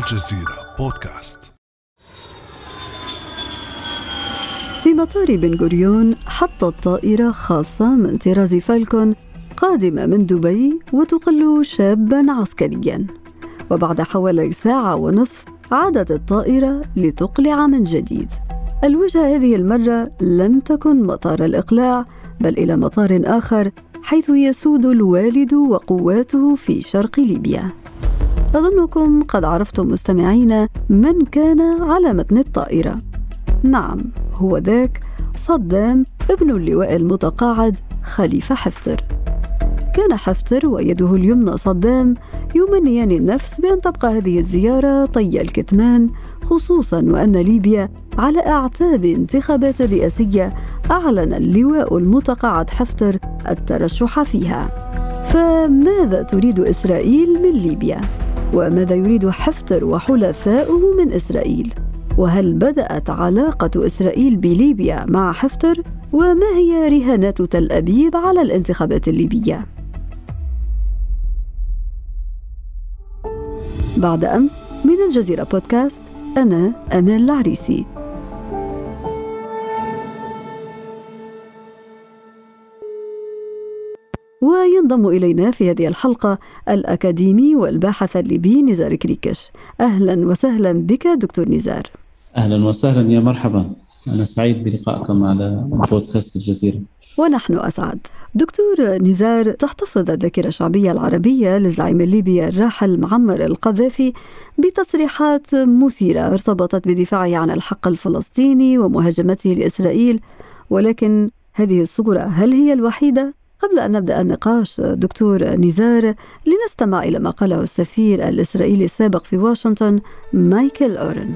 الجزيرة بودكاست. في مطار بن غوريون حطت طائرة خاصة من طراز فالكون قادمة من دبي وتقل شابا عسكريا. وبعد حوالي ساعة ونصف عادت الطائرة لتقلع من جديد. الوجهة هذه المرة لم تكن مطار الإقلاع بل إلى مطار آخر حيث يسود الوالد وقواته في شرق ليبيا. أظنكم قد عرفتم مستمعين من كان على متن الطائرة. نعم هو ذاك صدام ابن اللواء المتقاعد خليفة حفتر. كان حفتر ويده اليمنى صدام يمنيان النفس بأن تبقى هذه الزيارة طي الكتمان خصوصا وأن ليبيا على أعتاب انتخابات رئاسية أعلن اللواء المتقاعد حفتر الترشح فيها. فماذا تريد إسرائيل من ليبيا؟ وماذا يريد حفتر وحلفاؤه من إسرائيل؟ وهل بدأت علاقة إسرائيل بليبيا مع حفتر؟ وما هي رهانات تل أبيب على الانتخابات الليبية؟ بعد أمس من الجزيرة بودكاست أنا أمان العريسي وينضم إلينا في هذه الحلقة الأكاديمي والباحث الليبي نزار كريكش. أهلا وسهلا بك دكتور نزار. أهلا وسهلا يا مرحبا. أنا سعيد بلقائكم على بودكاست الجزيرة. ونحن أسعد. دكتور نزار تحتفظ الذاكرة الشعبية العربية للزعيم الليبي الراحل معمر القذافي بتصريحات مثيرة ارتبطت بدفاعه عن الحق الفلسطيني ومهاجمته لإسرائيل ولكن هذه الصورة هل هي الوحيدة؟ قبل أن نبدأ النقاش دكتور نزار لنستمع إلى ما قاله السفير الإسرائيلي السابق في واشنطن مايكل أورن.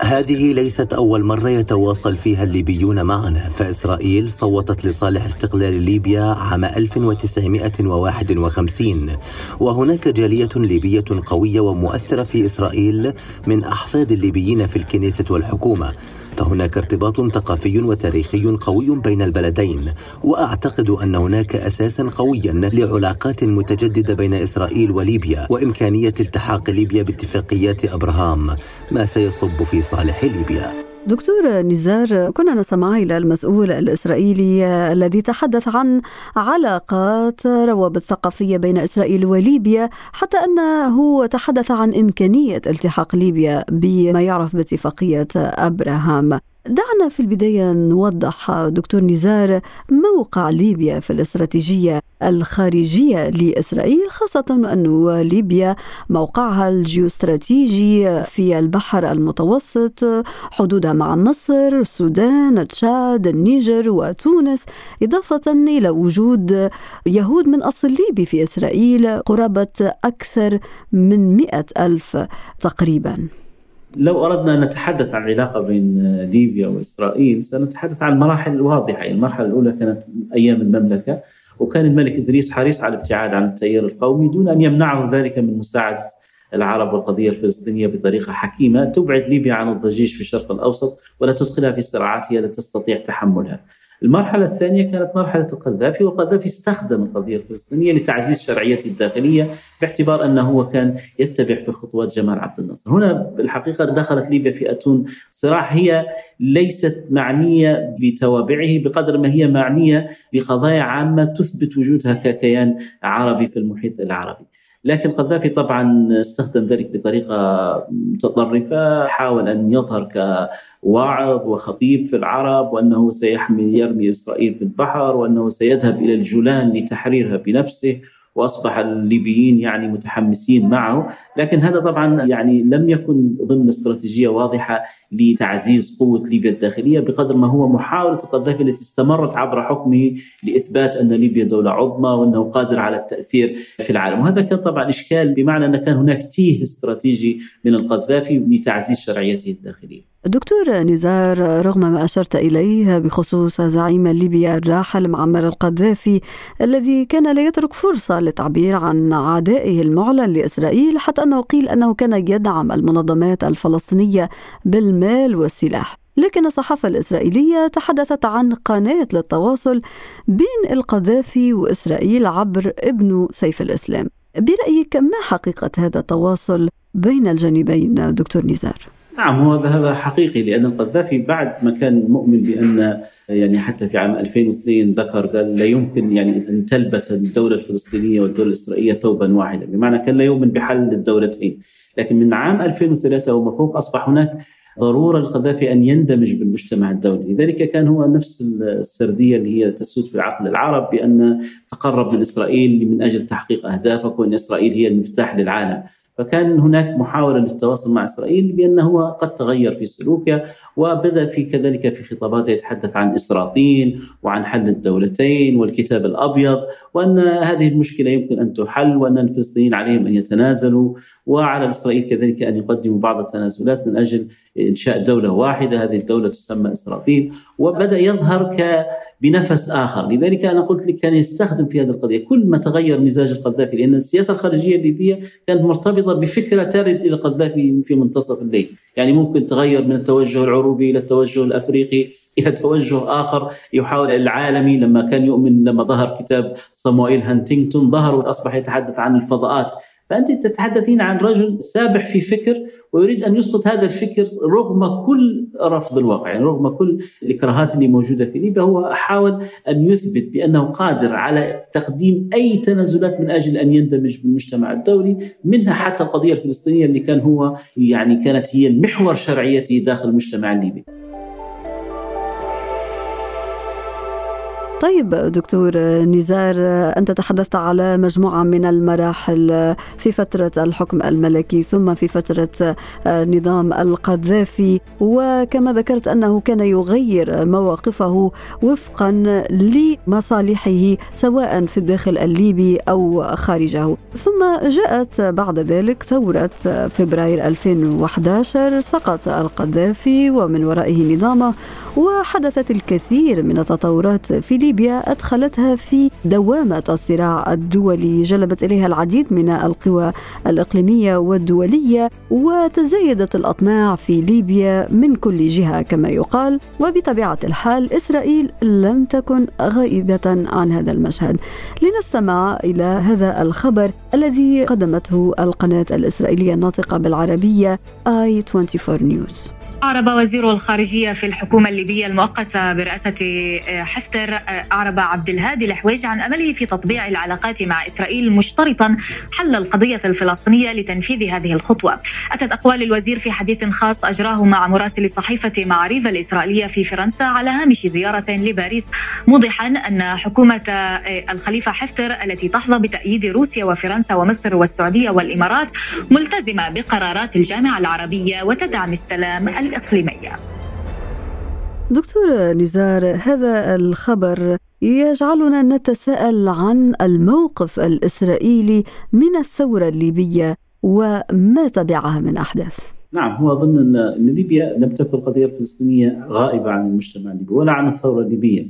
هذه ليست أول مرة يتواصل فيها الليبيون معنا. فإسرائيل صوتت لصالح استقلال ليبيا عام 1951 وهناك جالية ليبية قوية ومؤثرة في إسرائيل من أحفاد الليبيين في الكنيسة والحكومة. فهناك ارتباط ثقافي وتاريخي قوي بين البلدين وأعتقد أن هناك أساسا قويا لعلاقات متجددة بين إسرائيل وليبيا وإمكانية التحاق ليبيا باتفاقيات أبراهام ما سيصب في صالح ليبيا. دكتور نزار كنا نسمع إلى المسؤول الإسرائيلي الذي تحدث عن علاقات روابط ثقافية بين إسرائيل وليبيا حتى أنه تحدث عن إمكانية التحاق ليبيا بما يعرف باتفاقية أبراهام. دعنا في البداية نوضح دكتور نزار موقع ليبيا في الاستراتيجية الخارجية لإسرائيل خاصة أن ليبيا موقعها الجيوستراتيجي في البحر المتوسط حدودها مع مصر السودان تشاد النيجر وتونس إضافة إلى وجود يهود من أصل ليبي في إسرائيل قرابة أكثر من مئة ألف تقريباً. لو أردنا أن نتحدث عن العلاقه بين ليبيا وإسرائيل سنتحدث عن المراحل الواضحه، المرحلة الأولى كانت أيام المملكة وكان الملك إدريس حريص على الابتعاد عن التيار القومي دون أن يمنعه ذلك من مساعدة العرب والقضية الفلسطينية بطريقة حكيمة تبعد ليبيا عن الضجيج في الشرق الأوسط ولا تدخلها في صراعات هي لا تستطيع تحملها. المرحلة الثانية كانت مرحلة القذافي والقذافي استخدم القضية الفلسطينية لتعزيز شرعيته الداخلية باعتبار أنه هو كان يتبع في خطوات جمال عبد الناصر. هنا بالحقيقة دخلت ليبيا في أتون صراع هي ليست معنية بتوابعه بقدر ما هي معنية بقضايا عامة تثبت وجودها ككيان عربي في المحيط العربي. لكن قذافي طبعا استخدم ذلك بطريقة متطرفة حاول أن يظهر كواعظ وخطيب في العرب وأنه سيحمي يرمي إسرائيل في البحر وأنه سيذهب إلى الجولان لتحريرها بنفسه. وأصبح الليبيين يعني متحمسين معه، لكن هذا طبعا يعني لم يكن ضمن استراتيجية واضحة لتعزيز قوة ليبيا الداخلية بقدر ما هو محاولة القذافي التي استمرت عبر حكمه لإثبات أن ليبيا دولة عظمى وأنه قادر على التأثير في العالم، وهذا كان طبعا إشكال بمعنى أن كان هناك تيه استراتيجي من القذافي لتعزيز شرعيته الداخلية. دكتور نزار رغم ما أشرت إليه بخصوص زعيم ليبيا الراحل معمر القذافي الذي كان لا يترك فرصة للتعبير عن عدائه المعلن لإسرائيل حتى أنه قيل أنه كان يدعم المنظمات الفلسطينية بالمال والسلاح لكن الصحافة الإسرائيلية تحدثت عن قناة للتواصل بين القذافي وإسرائيل عبر ابن سيف الإسلام برأيك ما حقيقة هذا التواصل بين الجانبين دكتور نزار؟ نعم هو هذا حقيقي لأن القذافي بعد ما كان مؤمن بأن يعني حتى في عام 2002 ذكر قال لا يمكن يعني أن تلبس الدولة الفلسطينية والدولة الإسرائيلية ثوبا واحدا بمعنى كان لا يؤمن بحل الدولتين. لكن من عام 2003 وما فوق أصبح هناك ضرورة للقذافي أن يندمج بالمجتمع الدولي، لذلك كان هو نفس السردية اللي هي تسود في العقل العرب بأن تقرب من إسرائيل من أجل تحقيق أهدافك وأن إسرائيل هي المفتاح للعالم، فكان هناك محاولة للتواصل مع إسرائيل بأنه قد تغير في سلوكه وبدا في كذلك في خطاباته يتحدث عن إسراطين وعن حل الدولتين والكتاب الأبيض وأن هذه المشكلة يمكن أن تحل وأن الفلسطينيين عليهم أن يتنازلوا وعلى إسرائيل كذلك أن يقدموا بعض التنازلات من أجل إنشاء دولة واحدة. هذه الدولة تسمى اسرائيل وبدأ يظهر ك بنفس آخر، لذلك أنا قلت لك كان يستخدم في هذه القضية. كل ما تغير مزاج القذافي لأن السياسة الخارجية الليبيه كانت مرتبطة بفكرة ترد إلى القذافي في منتصف الليل، يعني ممكن تغير من التوجه العروبي إلى التوجه الأفريقي إلى توجه آخر يحاول العالمي لما كان يؤمن لما ظهر كتاب صموئيل هانتينغتون ظهر وأصبح يتحدث عن الفضاءات فأنت تتحدثين عن رجل سابح في فكر ويريد أن يسقط هذا الفكر رغم كل رفض الواقع يعني رغم كل الإكراهات اللي موجودة في ليبيا. هو حاول أن يثبت بأنه قادر على تقديم أي تنازلات من أجل أن يندمج بالمجتمع الدولي منها حتى القضية الفلسطينية اللي كان هو يعني كانت هي محور شرعيته داخل المجتمع الليبي. طيب دكتور نزار أنت تحدثت على مجموعة من المراحل في فترة الحكم الملكي ثم في فترة نظام القذافي وكما ذكرت أنه كان يغير مواقفه وفقا لمصالحه سواء في الداخل الليبي أو خارجه. ثم جاءت بعد ذلك ثورة فبراير 2011 سقط القذافي ومن ورائه نظامه وحدثت الكثير من التطورات في ليبيا أدخلتها في دوامة الصراع الدولي. جلبت إليها العديد من القوى الإقليمية والدولية وتزايدت الأطماع في ليبيا من كل جهة كما يقال. وبطبيعة الحال إسرائيل لم تكن غائبة عن هذا المشهد. لنستمع إلى هذا الخبر الذي قدمته القناة الإسرائيلية الناطقة بالعربية آي 24 نيوز. أعرب وزير الخارجية في الحكومة الليبية المؤقتة برئاسة آه، حفتر آه، أعرب عبد الهادي الحويج عن أمله في تطبيع العلاقات مع إسرائيل مشترطا حل القضية الفلسطينية لتنفيذ هذه الخطوة. أتت أقوال الوزير في حديث خاص أجراه مع مراسل صحيفة معاريف الإسرائيلية في فرنسا على هامش زيارة لباريس موضحا أن حكومة آه، الخليفة حفتر التي تحظى بتأييد روسيا وفرنسا ومصر والسعودية والإمارات ملتزمة بقرارات الجامعة العربية وتدعم السلام الإقليمية. دكتور نزار هذا الخبر يجعلنا نتساءل عن الموقف الإسرائيلي من الثورة الليبية وما تبعها من أحداث. نعم هو أظن أن ليبيا لم تكن القضية الفلسطينية غائبة عن المجتمع الليبي ولا عن الثورة الليبية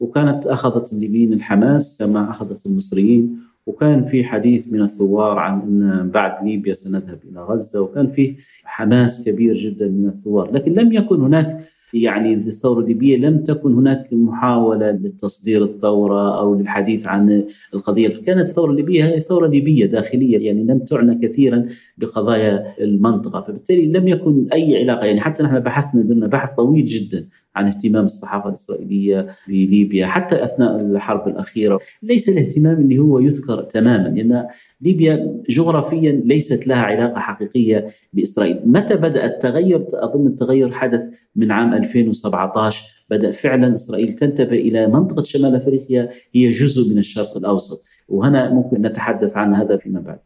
وكانت أخذت الليبيين الحماس كما أخذت المصريين وكان في حديث من الثوار عن إن بعد ليبيا سنذهب إلى غزة وكان في حماس كبير جدا من الثوار لكن لم يكن هناك يعني الثورة الليبيه لم تكن هناك محاولة لتصدير الثورة أو للحديث عن القضية كانت الثورة الليبيه هي ثورة ليبيه داخلية يعني لم تعنى كثيرا بقضايا المنطقة فبالتالي لم يكن أي علاقة يعني حتى نحن بحثنا درنا بحث طويل جدا عن اهتمام الصحافة الإسرائيلية بليبيا حتى أثناء الحرب الأخيرة، ليس الاهتمام اللي هو يذكر تماما لأن ليبيا جغرافيا ليست لها علاقة حقيقية بإسرائيل، متى بدأ التغير؟ أظن التغير حدث من عام 2017 بدأ فعلا إسرائيل تنتبه إلى منطقة شمال أفريقيا هي جزء من الشرق الأوسط، وهنا ممكن نتحدث عن هذا فيما بعد.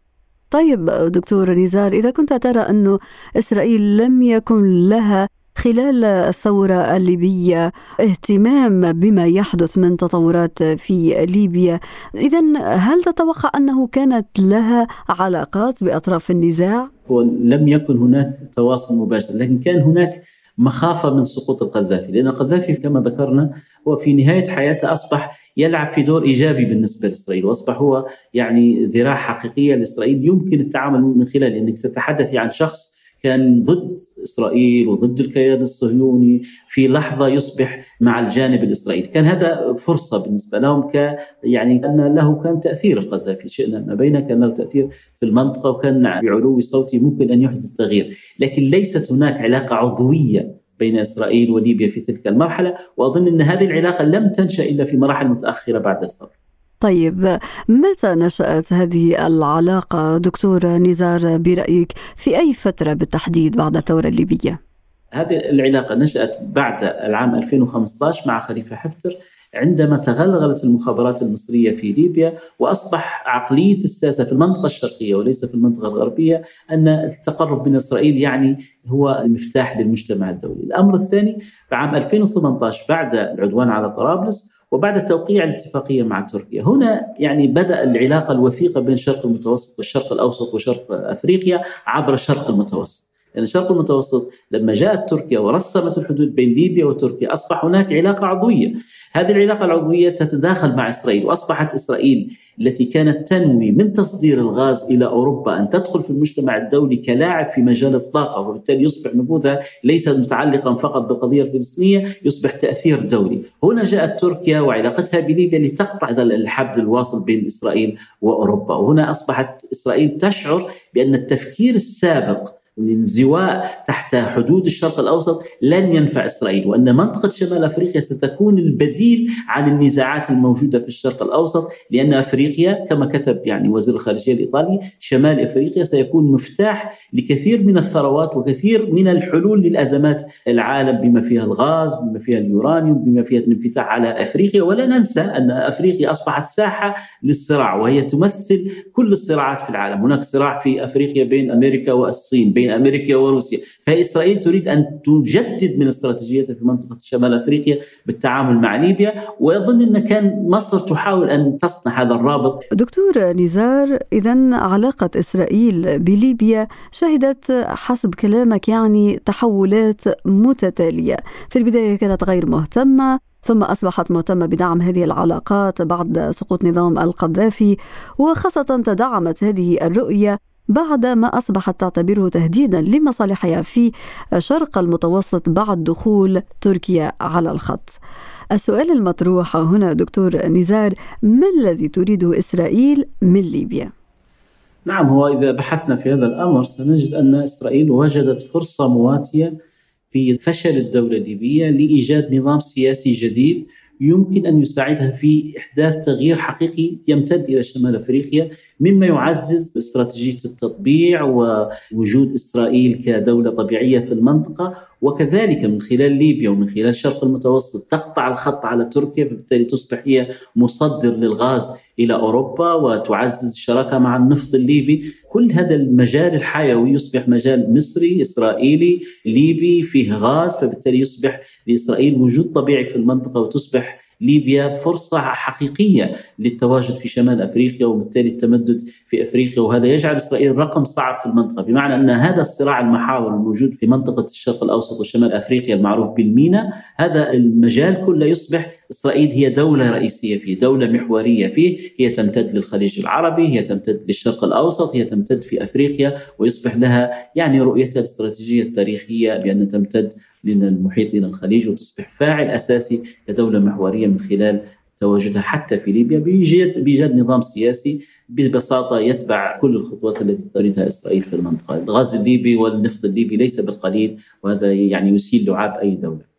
طيب دكتور نزار إذا كنت ترى أنه إسرائيل لم يكن لها خلال الثورة الليبية اهتمام بما يحدث من تطورات في ليبيا إذا هل تتوقع أنه كانت لها علاقات بأطراف النزاع؟ لم يكن هناك تواصل مباشر لكن كان هناك مخافة من سقوط القذافي لأن القذافي كما ذكرنا هو في نهاية حياته أصبح يلعب في دور إيجابي بالنسبة لإسرائيل وأصبح هو يعني ذراع حقيقية لإسرائيل يمكن التعامل من خلاله إنك تتحدثي عن شخص كان ضد إسرائيل وضد الكيان الصهيوني في لحظة يصبح مع الجانب الإسرائيلي، كان هذا فرصة بالنسبة لهم ك يعني أن له كان تأثير القذافي شئنا ما بين كان له تأثير في المنطقة وكان بعلو صوته ممكن أن يحدث تغيير، لكن ليست هناك علاقة عضوية بين إسرائيل وليبيا في تلك المرحلة، وأظن إن هذه العلاقة لم تنشأ إلا في مراحل متأخرة بعد الثورة. طيب متى نشأت هذه العلاقة دكتور نزار برأيك في أي فترة بالتحديد بعد الثورة الليبية؟ هذه العلاقة نشأت بعد العام 2015 مع خليفة حفتر عندما تغلغلت المخابرات المصرية في ليبيا وأصبح عقلية السياسة في المنطقة الشرقية وليس في المنطقة الغربية أن التقرب من إسرائيل يعني هو المفتاح للمجتمع الدولي الأمر الثاني في عام 2018 بعد العدوان على طرابلس وبعد توقيع الاتفاقية مع تركيا، هنا يعني بدأ العلاقة الوثيقة بين الشرق المتوسط والشرق الأوسط وشرق أفريقيا عبر الشرق المتوسط. لأن الشرق المتوسط لما جاءت تركيا ورسمت الحدود بين ليبيا وتركيا أصبح هناك علاقة عضوية. هذه العلاقة العضوية تتداخل مع إسرائيل وأصبحت إسرائيل التي كانت تنوي من تصدير الغاز إلى أوروبا أن تدخل في المجتمع الدولي كلاعب في مجال الطاقة وبالتالي يصبح نفوذها ليس متعلقا فقط بالقضية الفلسطينية يصبح تأثير دولي. هنا جاءت تركيا وعلاقتها بليبيا لتقطع هذا الحبل الواصل بين إسرائيل وأوروبا. وهنا أصبحت إسرائيل تشعر بأن التفكير السابق الانزواء تحت حدود الشرق الأوسط لن ينفع إسرائيل وأن منطقة شمال أفريقيا ستكون البديل عن النزاعات الموجودة في الشرق الأوسط لأن أفريقيا كما كتب يعني وزير الخارجية الإيطالي شمال أفريقيا سيكون مفتاح لكثير من الثروات وكثير من الحلول للأزمات العالم بما فيها الغاز بما فيها اليورانيوم بما فيها الانفتاح على أفريقيا. ولا ننسى أن أفريقيا أصبحت ساحة للصراع وهي تمثل كل الصراعات في العالم. هناك صراع في أفريقيا بين أمريكا والصين بين أمريكا وروسيا. فإسرائيل تريد أن تجدد من استراتيجيتها في منطقة شمال أفريقيا بالتعامل مع ليبيا ويظن أن كان مصر تحاول أن تصنع هذا الرابط. دكتور نزار اذا علاقة إسرائيل بليبيا شهدت حسب كلامك يعني تحولات متتالية. في البداية كانت غير مهتمة ثم أصبحت مهتمة بدعم هذه العلاقات بعد سقوط نظام القذافي وخاصة تدعمت هذه الرؤية. بعد ما أصبحت تعتبره تهديدا لمصالحها في شرق المتوسط بعد دخول تركيا على الخط السؤال المطروح هنا دكتور نزار ما الذي تريده إسرائيل من ليبيا؟ نعم هو إذا بحثنا في هذا الأمر سنجد أن إسرائيل وجدت فرصة مواتية في فشل الدولة الليبية لإيجاد نظام سياسي جديد يمكن أن يساعدها في إحداث تغيير حقيقي يمتد إلى شمال أفريقيا مما يعزز استراتيجية التطبيع ووجود إسرائيل كدولة طبيعية في المنطقة. وكذلك من خلال ليبيا ومن خلال الشرق المتوسط تقطع الخط على تركيا فبالتالي تصبح هي مصدر للغاز إلى أوروبا وتعزز الشراكة مع النفط الليبي، كل هذا المجال الحيوي يصبح مجال مصري إسرائيلي ليبي فيه غاز فبالتالي يصبح لإسرائيل وجود طبيعي في المنطقة وتصبح ليبيا فرصة حقيقية للتواجد في شمال أفريقيا وبالتالي التمدد في أفريقيا وهذا يجعل إسرائيل رقم صعب في المنطقة. بمعنى أن هذا الصراع المحاور الموجود في منطقة الشرق الأوسط وشمال أفريقيا المعروف بالمينا هذا المجال كله يصبح إسرائيل هي دولة رئيسية فيه دولة محورية فيه هي تمتد للخليج العربي هي تمتد للشرق الأوسط هي تمتد في أفريقيا ويصبح لها يعني رؤيتها الاستراتيجية التاريخية بأن تمتد من المحيط إلى الخليج وتصبح فاعل أساسي كدولة محورية من خلال تواجدها حتى في ليبيا بايجاد نظام سياسي ببساطة يتبع كل الخطوات التي تريدها إسرائيل في المنطقة، الغاز الليبي والنفط الليبي ليس بالقليل وهذا يعني يسيل لعاب أي دولة.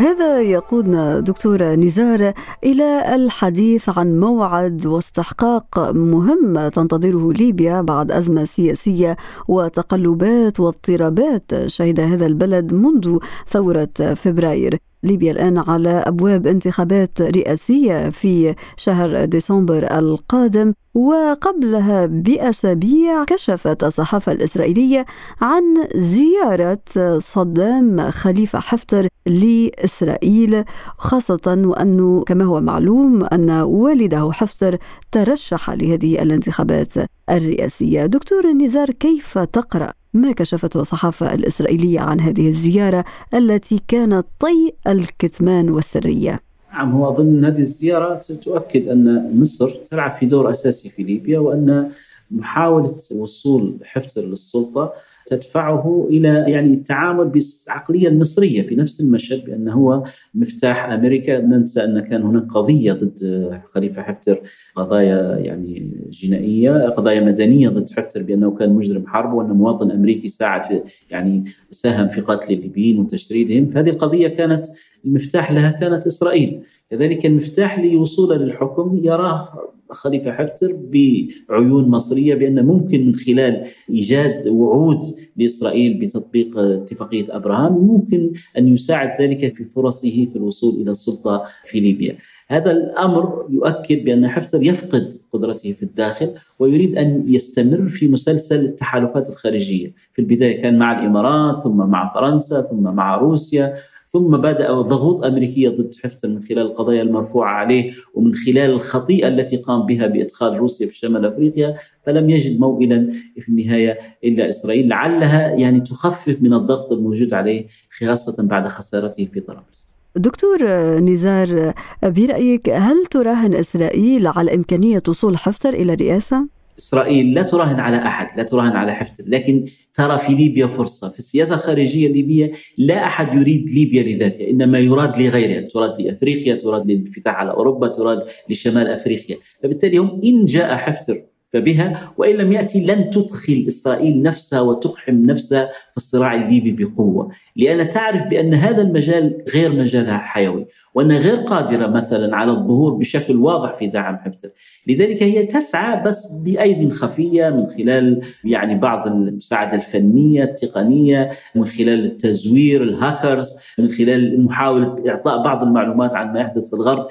هذا يقودنا دكتور نزار إلى الحديث عن موعد واستحقاق مهم تنتظره ليبيا بعد أزمة سياسية وتقلبات واضطرابات شهد هذا البلد منذ ثورة فبراير. ليبيا الآن على أبواب انتخابات رئاسية في شهر ديسمبر القادم وقبلها بأسابيع كشفت الصحافة الإسرائيلية عن زيارة صدام خليفة حفتر لإسرائيل خاصة وأنه كما هو معلوم أن والده حفتر ترشح لهذه الانتخابات الرئاسية. دكتور نزار كيف تقرأ؟ ما كشفته الصحافة الإسرائيلية عن هذه الزيارة التي كانت طي الكتمان والسرية. نعم هو أظن هذه الزيارة تؤكد أن مصر تلعب في دور أساسي في ليبيا وأن محاولة وصول حفتر للسلطة تدفعه إلى يعني التعامل بالعقلية المصرية في نفس المشهد بانه هو مفتاح أمريكا. ننسى أن كان هناك قضية ضد خليفة حفتر قضايا يعني جنائية قضايا مدنية ضد حفتر بأنه كان مجرم حرب وأن مواطن أمريكي ساعد يعني ساهم في قتل الليبيين وتشريدهم. فهذه القضية كانت المفتاح لها كانت إسرائيل. كذلك المفتاح لوصوله للحكم يراه خليفة حفتر بعيون مصرية بأن ممكن من خلال إيجاد وعود لإسرائيل بتطبيق اتفاقية أبراهام ممكن أن يساعد ذلك في فرصه في الوصول إلى السلطة في ليبيا. هذا الأمر يؤكد بأن حفتر يفقد قدرته في الداخل ويريد أن يستمر في مسلسل التحالفات الخارجية، في البداية كان مع الإمارات ثم مع فرنسا ثم مع روسيا ثم بدأ ضغوط أمريكية ضد حفتر من خلال القضايا المرفوعة عليه ومن خلال الخطيئة التي قام بها بإدخال روسيا في شمال أفريقيا فلم يجد موئلا في النهاية إلا إسرائيل لعلها يعني تخفف من الضغط الموجود عليه خاصة بعد خسارته في طرابلس دكتور نزار برأيك هل تراهن إسرائيل على إمكانية وصول حفتر إلى الرئاسة؟ إسرائيل لا تراهن على أحد، لا تراهن على حفتر، لكن ترى في ليبيا فرصة، في السياسة الخارجية الليبية لا أحد يريد ليبيا لذاتها، إنما يراد لغيرها، تراد لأفريقيا، تراد للانفتاح على أوروبا، تراد لشمال أفريقيا، فبالتالي هم إن جاء حفتر فبها وإن لم يأتي لن تدخل إسرائيل نفسها وتقحم نفسها في الصراع الليبي بقوة، لأن تعرف بأن هذا المجال غير مجالها حيوي، وأنها غير قادرة مثلا على الظهور بشكل واضح في دعم حفتر، لذلك هي تسعى بس بايد خفية من خلال يعني بعض المساعدة الفنية التقنية، من خلال التزوير الهاكرز، من خلال محاولة إعطاء بعض المعلومات عن ما يحدث في الغرب،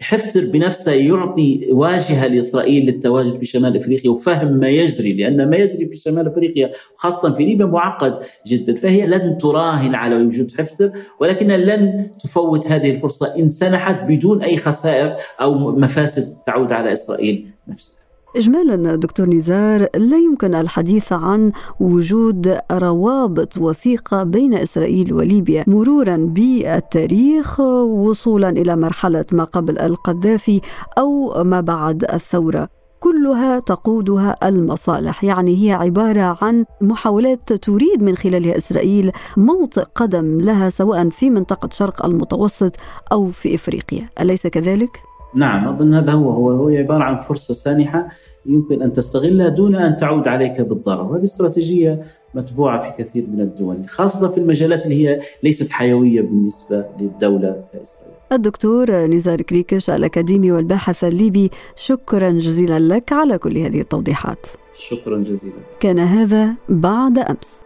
حفتر بنفسه يعطي واجهة لإسرائيل للتواجد في شمال إفريقيا وفهم ما يجري لأن ما يجري في شمال إفريقيا خاصه في ليبيا معقد جدا فهي لن تراهن على وجود حفتر ولكنها لن تفوت هذه الفرصة إن سنحت بدون أي خسائر أو مفاسد تعود على إسرائيل نفسها. إجمالا دكتور نزار لا يمكن الحديث عن وجود روابط وثيقة بين إسرائيل وليبيا مرورا بالتاريخ وصولا إلى مرحلة ما قبل القذافي أو ما بعد الثورة كلها تقودها المصالح يعني هي عبارة عن محاولات تريد من خلالها إسرائيل موطئ قدم لها سواء في منطقة شرق المتوسط أو في إفريقيا أليس كذلك؟ نعم أظن هذا هو هو هو عبارة عن فرصة سانحة يمكن أن تستغلها دون أن تعود عليك بالضرر، وهذه استراتيجية متبوعة في كثير من الدول، خاصة في المجالات اللي هي ليست حيوية بالنسبة للدولة كإسرائيل. الدكتور نزار كريكش الأكاديمي والباحث الليبي، شكرا جزيلا لك على كل هذه التوضيحات. شكرا جزيلا. كان هذا بعد أمس.